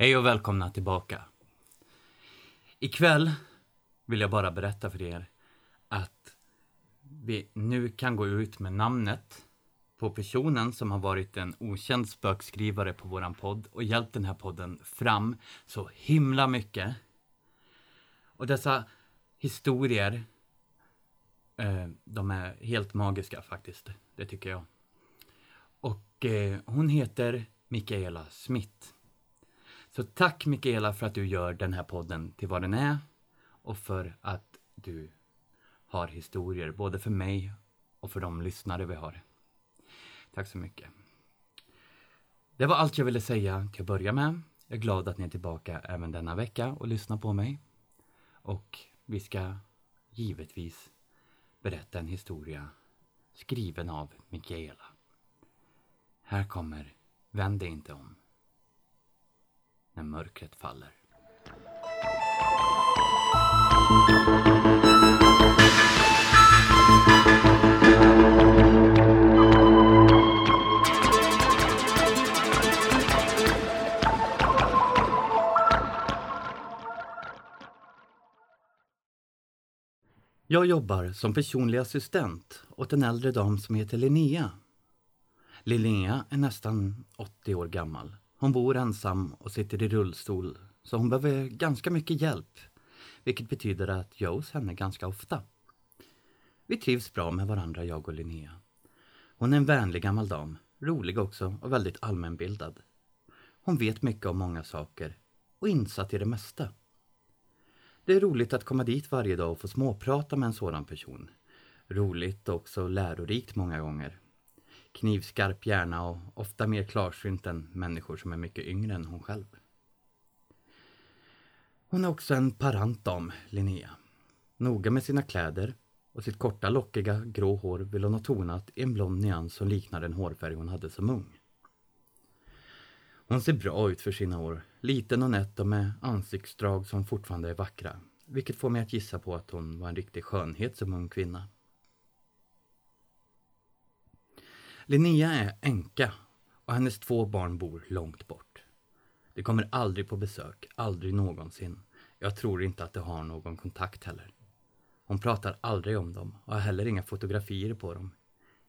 Hej och välkomna tillbaka. Ikväll vill jag bara berätta för er att vi nu kan gå ut med namnet på personen som har varit en okänd spökskrivare på våran podd och hjälpt den här podden fram så himla mycket. Och dessa historier, eh, de är helt magiska faktiskt. Det tycker jag. Och eh, hon heter Mikaela Smith. Så tack Mikaela för att du gör den här podden till vad den är och för att du har historier både för mig och för de lyssnare vi har. Tack så mycket. Det var allt jag ville säga till att börja med. Jag är glad att ni är tillbaka även denna vecka och lyssnar på mig. Och vi ska givetvis berätta en historia skriven av Mikaela. Här kommer Vänd dig inte om mörkret faller. Jag jobbar som personlig assistent åt en äldre dam som heter Linnea. Linnea är nästan 80 år gammal. Hon bor ensam och sitter i rullstol så hon behöver ganska mycket hjälp. Vilket betyder att jag är hos henne ganska ofta. Vi trivs bra med varandra, jag och Linnea. Hon är en vänlig gammal dam, rolig också och väldigt allmänbildad. Hon vet mycket om många saker och insatt i det mesta. Det är roligt att komma dit varje dag och få småprata med en sådan person. Roligt och också lärorikt många gånger. Knivskarp hjärna och ofta mer klarsynt än människor som är mycket yngre än hon själv. Hon är också en parant dam, Linnea. Noga med sina kläder och sitt korta lockiga grå hår vill hon ha tonat i en blond nyans som liknar den hårfärg hon hade som ung. Hon ser bra ut för sina år, liten och nätt och med ansiktsdrag som fortfarande är vackra. Vilket får mig att gissa på att hon var en riktig skönhet som ung kvinna. Linnea är änka och hennes två barn bor långt bort. De kommer aldrig på besök, aldrig någonsin. Jag tror inte att de har någon kontakt heller. Hon pratar aldrig om dem och har heller inga fotografier på dem.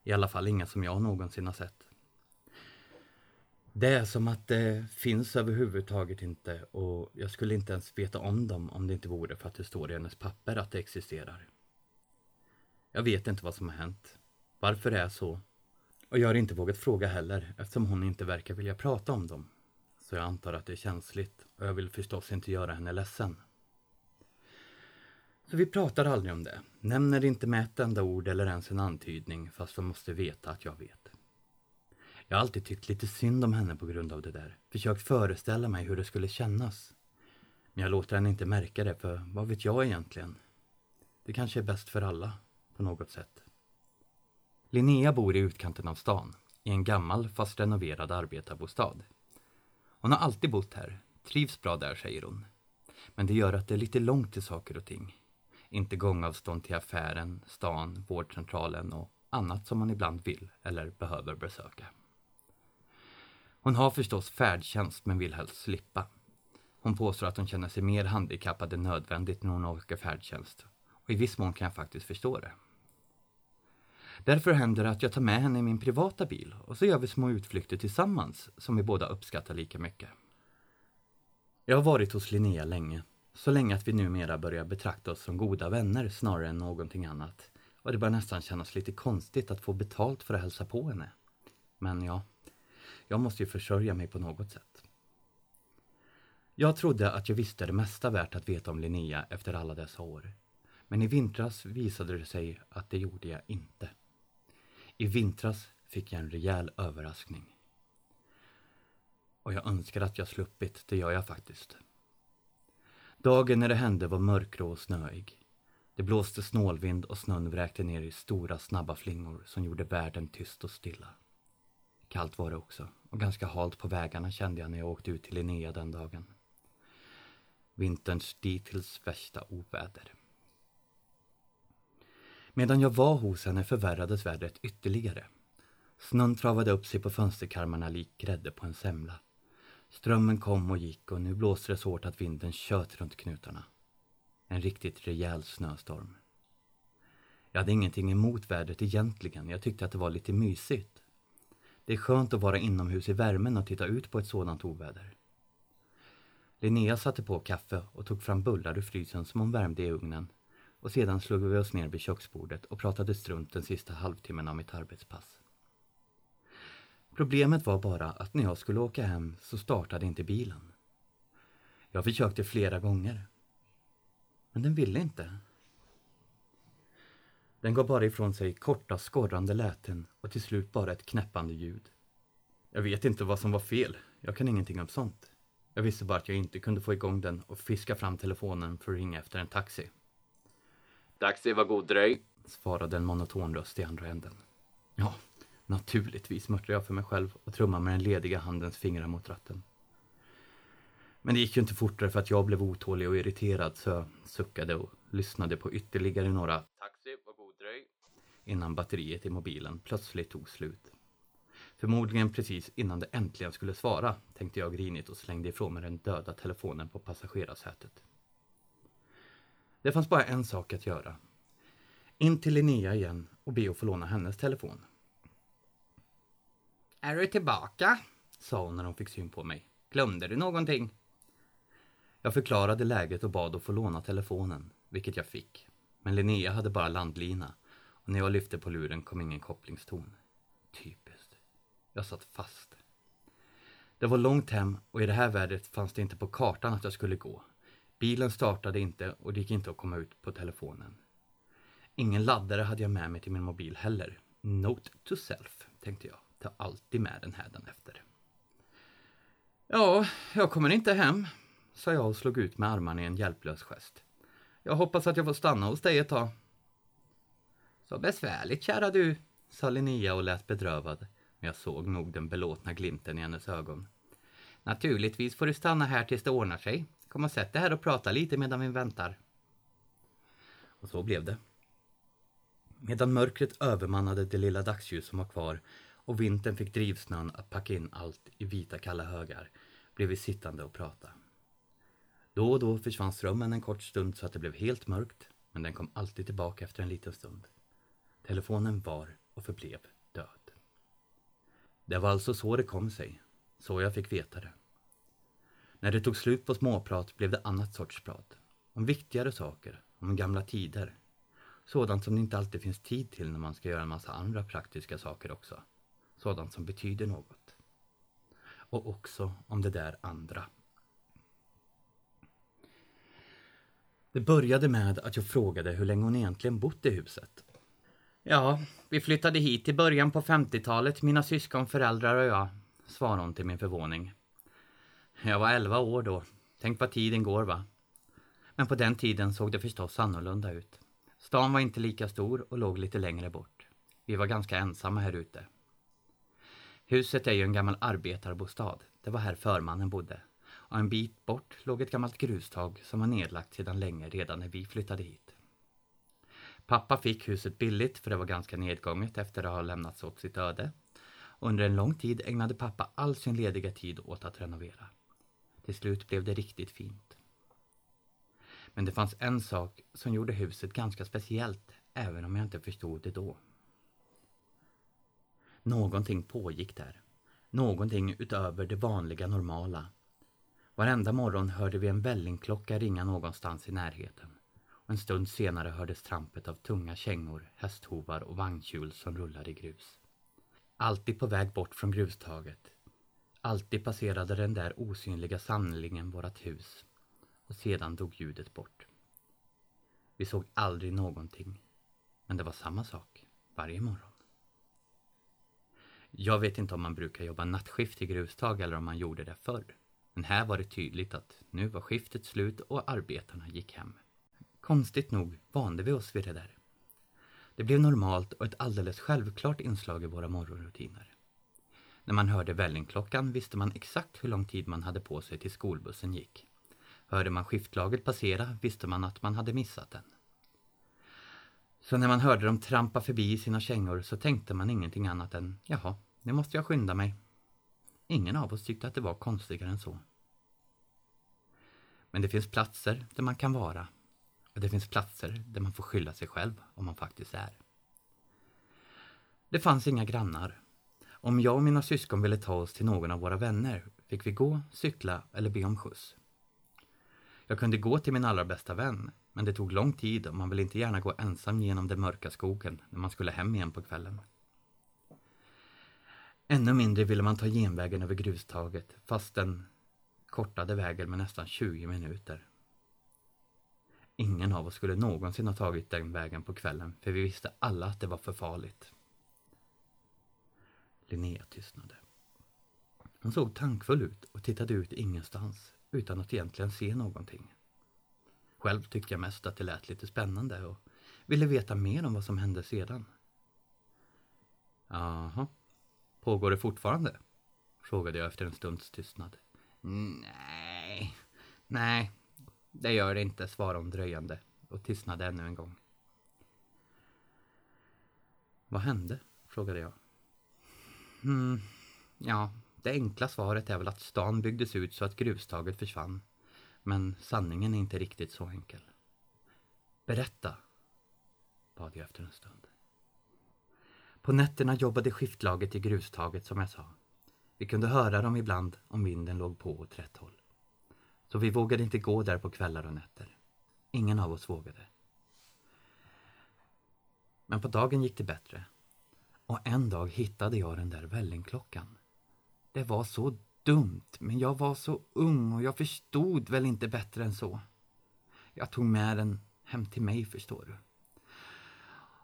I alla fall inga som jag någonsin har sett. Det är som att det finns överhuvudtaget inte och jag skulle inte ens veta om dem om det inte vore för att det står i hennes papper att det existerar. Jag vet inte vad som har hänt, varför det är så och jag har inte vågat fråga heller eftersom hon inte verkar vilja prata om dem. Så jag antar att det är känsligt och jag vill förstås inte göra henne ledsen. Så vi pratar aldrig om det, nämner inte med ett enda ord eller ens en antydning fast de måste veta att jag vet. Jag har alltid tyckt lite synd om henne på grund av det där. Försökt föreställa mig hur det skulle kännas. Men jag låter henne inte märka det, för vad vet jag egentligen? Det kanske är bäst för alla, på något sätt. Linnea bor i utkanten av stan, i en gammal fast renoverad arbetarbostad. Hon har alltid bott här, trivs bra där säger hon. Men det gör att det är lite långt till saker och ting. Inte gångavstånd till affären, stan, vårdcentralen och annat som man ibland vill eller behöver besöka. Hon har förstås färdtjänst men vill helst slippa. Hon påstår att hon känner sig mer handikappad än nödvändigt när hon åker färdtjänst. Och i viss mån kan jag faktiskt förstå det. Därför händer det att jag tar med henne i min privata bil och så gör vi små utflykter tillsammans som vi båda uppskattar lika mycket. Jag har varit hos Linnea länge. Så länge att vi numera börjar betrakta oss som goda vänner snarare än någonting annat. Och det börjar nästan kännas lite konstigt att få betalt för att hälsa på henne. Men ja, jag måste ju försörja mig på något sätt. Jag trodde att jag visste det mesta värt att veta om Linnea efter alla dessa år. Men i vintras visade det sig att det gjorde jag inte. I vintras fick jag en rejäl överraskning. Och jag önskar att jag sluppit, det gör jag faktiskt. Dagen när det hände var mörkgrå och snöig. Det blåste snålvind och snön vräkte ner i stora snabba flingor som gjorde världen tyst och stilla. Kallt var det också och ganska halt på vägarna kände jag när jag åkte ut till Linnea den dagen. Vinterns dittills värsta oväder. Medan jag var hos henne förvärrades vädret ytterligare. Snön travade upp sig på fönsterkarmarna lik grädde på en semla. Strömmen kom och gick och nu blåste det så hårt att vinden tjöt runt knutarna. En riktigt rejäl snöstorm. Jag hade ingenting emot vädret egentligen. Jag tyckte att det var lite mysigt. Det är skönt att vara inomhus i värmen och titta ut på ett sådant oväder. Linnea satte på kaffe och tog fram bullar ur frysen som hon värmde i ugnen och sedan slog vi oss ner vid köksbordet och pratade strunt den sista halvtimmen av mitt arbetspass. Problemet var bara att när jag skulle åka hem så startade inte bilen. Jag försökte flera gånger. Men den ville inte. Den gav bara ifrån sig korta skorrande läten och till slut bara ett knäppande ljud. Jag vet inte vad som var fel. Jag kan ingenting om sånt. Jag visste bara att jag inte kunde få igång den och fiska fram telefonen för att ringa efter en taxi. Taxi, var god dröj, svarade en monoton röst i andra änden. Ja, naturligtvis, muttrade jag för mig själv och trummade med den lediga handens fingrar mot ratten. Men det gick ju inte fortare för att jag blev otålig och irriterad så jag suckade och lyssnade på ytterligare några Taxi, var god dröj innan batteriet i mobilen plötsligt tog slut. Förmodligen precis innan det äntligen skulle svara, tänkte jag grinigt och slängde ifrån mig den döda telefonen på passagerarsätet. Det fanns bara en sak att göra. In till Linnea igen och be att få låna hennes telefon. Är du tillbaka? sa hon när hon fick syn på mig. Glömde du någonting? Jag förklarade läget och bad att få låna telefonen, vilket jag fick. Men Linnea hade bara landlina och när jag lyfte på luren kom ingen kopplingston. Typiskt. Jag satt fast. Det var långt hem och i det här vädret fanns det inte på kartan att jag skulle gå. Bilen startade inte och det gick inte att komma ut på telefonen. Ingen laddare hade jag med mig till min mobil heller. Note to self, tänkte jag. Ta alltid med den här efter. Ja, jag kommer inte hem, sa jag och slog ut med armarna i en hjälplös gest. Jag hoppas att jag får stanna hos dig ett tag. Så besvärligt, kära du, sa Linnea och lät bedrövad, men jag såg nog den belåtna glimten i hennes ögon. Naturligtvis får du stanna här tills det ordnar sig. Kom och sätt dig här och prata lite medan vi väntar. Och så blev det. Medan mörkret övermannade det lilla dagsljus som var kvar och vintern fick drivsnön att packa in allt i vita kalla högar blev vi sittande och prata. Då och då försvann strömmen en kort stund så att det blev helt mörkt, men den kom alltid tillbaka efter en liten stund. Telefonen var och förblev död. Det var alltså så det kom sig, så jag fick veta det. När det tog slut på småprat blev det annat sorts prat. Om viktigare saker, om gamla tider. Sådant som det inte alltid finns tid till när man ska göra en massa andra praktiska saker också. Sådant som betyder något. Och också om det där andra. Det började med att jag frågade hur länge hon egentligen bott i huset. Ja, vi flyttade hit i början på 50-talet, mina syskon, föräldrar och jag, svarade hon till min förvåning. Jag var 11 år då. Tänk vad tiden går va? Men på den tiden såg det förstås annorlunda ut. Stan var inte lika stor och låg lite längre bort. Vi var ganska ensamma här ute. Huset är ju en gammal arbetarbostad. Det var här förmannen bodde. Och en bit bort låg ett gammalt grustag som var nedlagt sedan länge redan när vi flyttade hit. Pappa fick huset billigt för det var ganska nedgånget efter att ha lämnats åt sitt öde. Under en lång tid ägnade pappa all sin lediga tid åt att renovera. Till slut blev det riktigt fint. Men det fanns en sak som gjorde huset ganska speciellt, även om jag inte förstod det då. Någonting pågick där. Någonting utöver det vanliga normala. Varenda morgon hörde vi en vällingklocka ringa någonstans i närheten. Och en stund senare hördes trampet av tunga kängor, hästhovar och vagnhjul som rullade i grus. Alltid på väg bort från grustaget. Alltid passerade den där osynliga samlingen vårat hus. Och sedan dog ljudet bort. Vi såg aldrig någonting. Men det var samma sak varje morgon. Jag vet inte om man brukar jobba nattskift i grustag eller om man gjorde det förr. Men här var det tydligt att nu var skiftet slut och arbetarna gick hem. Konstigt nog vande vi oss vid det där. Det blev normalt och ett alldeles självklart inslag i våra morgonrutiner. När man hörde vällingklockan visste man exakt hur lång tid man hade på sig till skolbussen gick. Hörde man skiftlaget passera visste man att man hade missat den. Så när man hörde dem trampa förbi i sina kängor så tänkte man ingenting annat än jaha, nu måste jag skynda mig. Ingen av oss tyckte att det var konstigare än så. Men det finns platser där man kan vara och det finns platser där man får skylla sig själv om man faktiskt är. Det fanns inga grannar. Om jag och mina syskon ville ta oss till någon av våra vänner fick vi gå, cykla eller be om skjuts. Jag kunde gå till min allra bästa vän, men det tog lång tid och man ville inte gärna gå ensam genom den mörka skogen när man skulle hem igen på kvällen. Ännu mindre ville man ta genvägen över grustaget fast den kortade vägen med nästan 20 minuter. Ingen av oss skulle någonsin ha tagit den vägen på kvällen för vi visste alla att det var för farligt. Linnea tystnade. Hon såg tankfull ut och tittade ut ingenstans utan att egentligen se någonting. Själv tyckte jag mest att det lät lite spännande och ville veta mer om vad som hände sedan. Jaha, pågår det fortfarande? Frågade jag efter en stunds tystnad. Nej, nej, det gör det inte, svarade hon dröjande och tystnade ännu en gång. Vad hände? frågade jag. Mm, ja, det enkla svaret är väl att stan byggdes ut så att grustaget försvann. Men sanningen är inte riktigt så enkel. Berätta, bad jag efter en stund. På nätterna jobbade skiftlaget i grustaget som jag sa. Vi kunde höra dem ibland om vinden låg på åt rätt håll. Så vi vågade inte gå där på kvällar och nätter. Ingen av oss vågade. Men på dagen gick det bättre. Och en dag hittade jag den där vällingklockan. Det var så dumt, men jag var så ung och jag förstod väl inte bättre än så. Jag tog med den hem till mig, förstår du.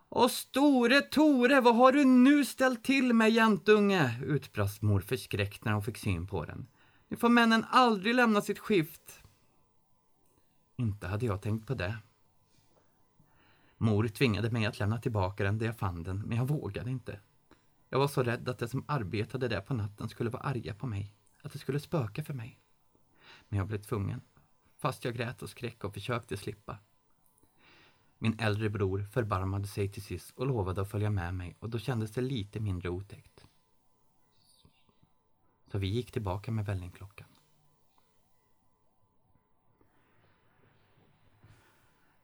Och store Tore, vad har du nu ställt till med jäntunge? utbrast mor förskräckt när hon fick syn på den. Nu får männen aldrig lämna sitt skift. Inte hade jag tänkt på det. Mor tvingade mig att lämna tillbaka den där jag fann den, men jag vågade inte. Jag var så rädd att de som arbetade där på natten skulle vara arga på mig, att det skulle spöka för mig. Men jag blev tvungen, fast jag grät och skräck och försökte slippa. Min äldre bror förbarmade sig till sist och lovade att följa med mig och då kändes det lite mindre otäckt. Så vi gick tillbaka med vällingklockan.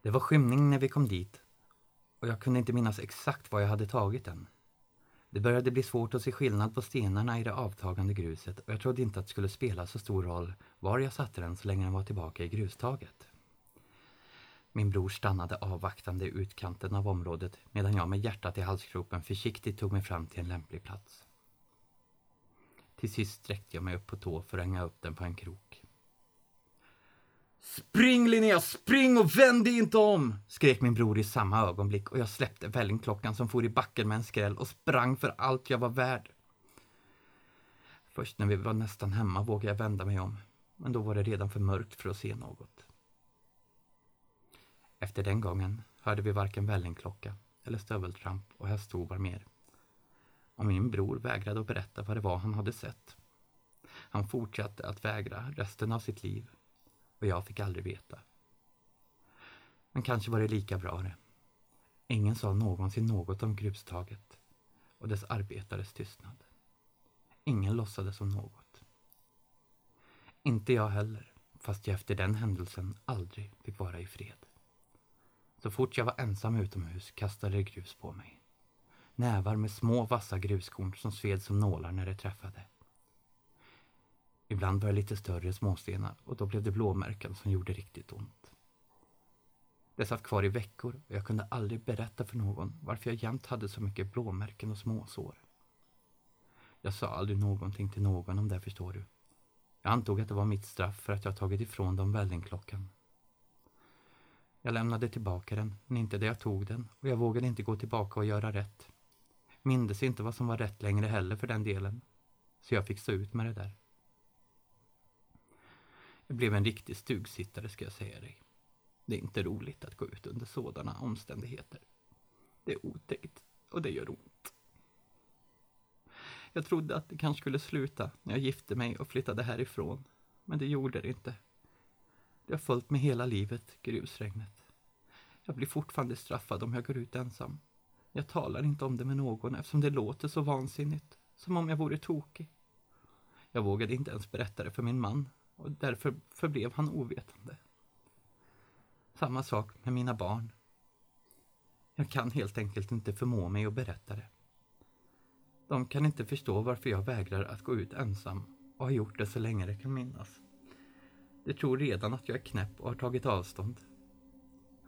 Det var skymning när vi kom dit och jag kunde inte minnas exakt var jag hade tagit den. Det började bli svårt att se skillnad på stenarna i det avtagande gruset och jag trodde inte att det skulle spela så stor roll var jag satte den så länge den var tillbaka i grustaget. Min bror stannade avvaktande i utkanten av området medan jag med hjärtat i halsgropen försiktigt tog mig fram till en lämplig plats. Till sist sträckte jag mig upp på tå för att hänga upp den på en krok. Spring Linnea, spring och vänd dig inte om! skrek min bror i samma ögonblick och jag släppte vällingklockan som for i backen med en skräll och sprang för allt jag var värd. Först när vi var nästan hemma vågade jag vända mig om, men då var det redan för mörkt för att se något. Efter den gången hörde vi varken vällingklocka eller stöveltramp och hästhovar mer. Och min bror vägrade att berätta vad det var han hade sett. Han fortsatte att vägra resten av sitt liv och jag fick aldrig veta. Men kanske var det lika bra det. Ingen sa någonsin något om grustaget och dess arbetares tystnad. Ingen låtsades om något. Inte jag heller, fast jag efter den händelsen aldrig fick vara i fred. Så fort jag var ensam utomhus kastade det grus på mig. Nävar med små vassa gruskorn som sved som nålar när det träffade. Ibland var det lite större småstenar och då blev det blåmärken som gjorde riktigt ont. Det satt kvar i veckor och jag kunde aldrig berätta för någon varför jag jämt hade så mycket blåmärken och småsår. Jag sa aldrig någonting till någon om det, förstår du. Jag antog att det var mitt straff för att jag tagit ifrån dem vällingklockan. Jag lämnade tillbaka den, men inte där jag tog den och jag vågade inte gå tillbaka och göra rätt. Mindes inte vad som var rätt längre heller för den delen. Så jag fick stå ut med det där. Det blev en riktig stugsittare ska jag säga dig. Det är inte roligt att gå ut under sådana omständigheter. Det är otäckt och det gör ont. Jag trodde att det kanske skulle sluta när jag gifte mig och flyttade härifrån, men det gjorde det inte. Det har följt mig hela livet, grusregnet. Jag blir fortfarande straffad om jag går ut ensam. Jag talar inte om det med någon eftersom det låter så vansinnigt, som om jag vore tokig. Jag vågade inte ens berätta det för min man och därför förblev han ovetande. Samma sak med mina barn. Jag kan helt enkelt inte förmå mig att berätta det. De kan inte förstå varför jag vägrar att gå ut ensam och har gjort det så länge det kan minnas. De tror redan att jag är knäpp och har tagit avstånd.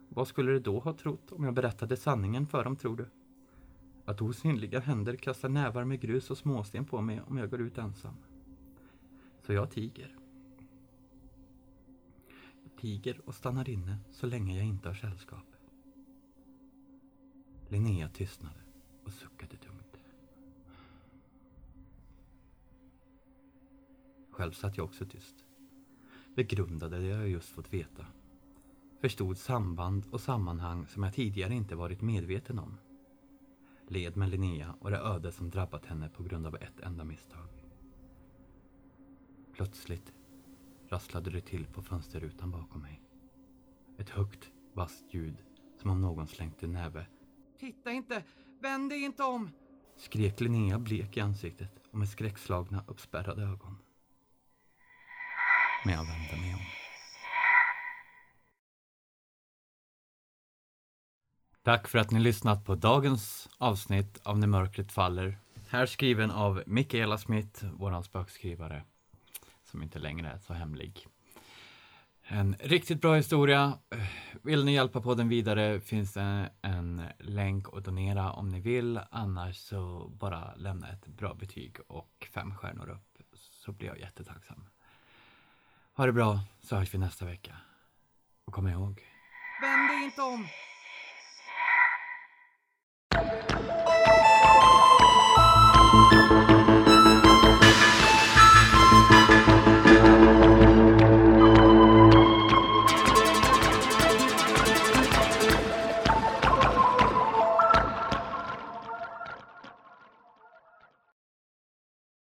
Vad skulle de då ha trott om jag berättade sanningen för dem, tror du? Att osynliga händer kastar nävar med grus och småsten på mig om jag går ut ensam. Så jag tiger. Tiger och stannar inne så länge jag inte har sällskap. Linnea tystnade och suckade tungt. Själv satt jag också tyst. Begrundade det jag just fått veta. Förstod samband och sammanhang som jag tidigare inte varit medveten om. Led med Linnea och det öde som drabbat henne på grund av ett enda misstag. Plötsligt rasslade det till på fönsterrutan bakom mig. Ett högt, vasst ljud som om någon slängt en näve. Titta inte! Vänd dig inte om! Skrek Linnea blek i ansiktet och med skräckslagna, uppspärrade ögon. Men jag vände mig om. Tack för att ni lyssnat på dagens avsnitt av När mörkret faller. Här skriven av Mikaela Smith, våran spökskrivare, som inte längre är så hemlig. En riktigt bra historia. Vill ni hjälpa podden vidare finns det en länk att donera om ni vill. Annars så bara lämna ett bra betyg och fem stjärnor upp så blir jag jättetacksam. Ha det bra så hörs vi nästa vecka. Och kom ihåg. Vänd dig inte om!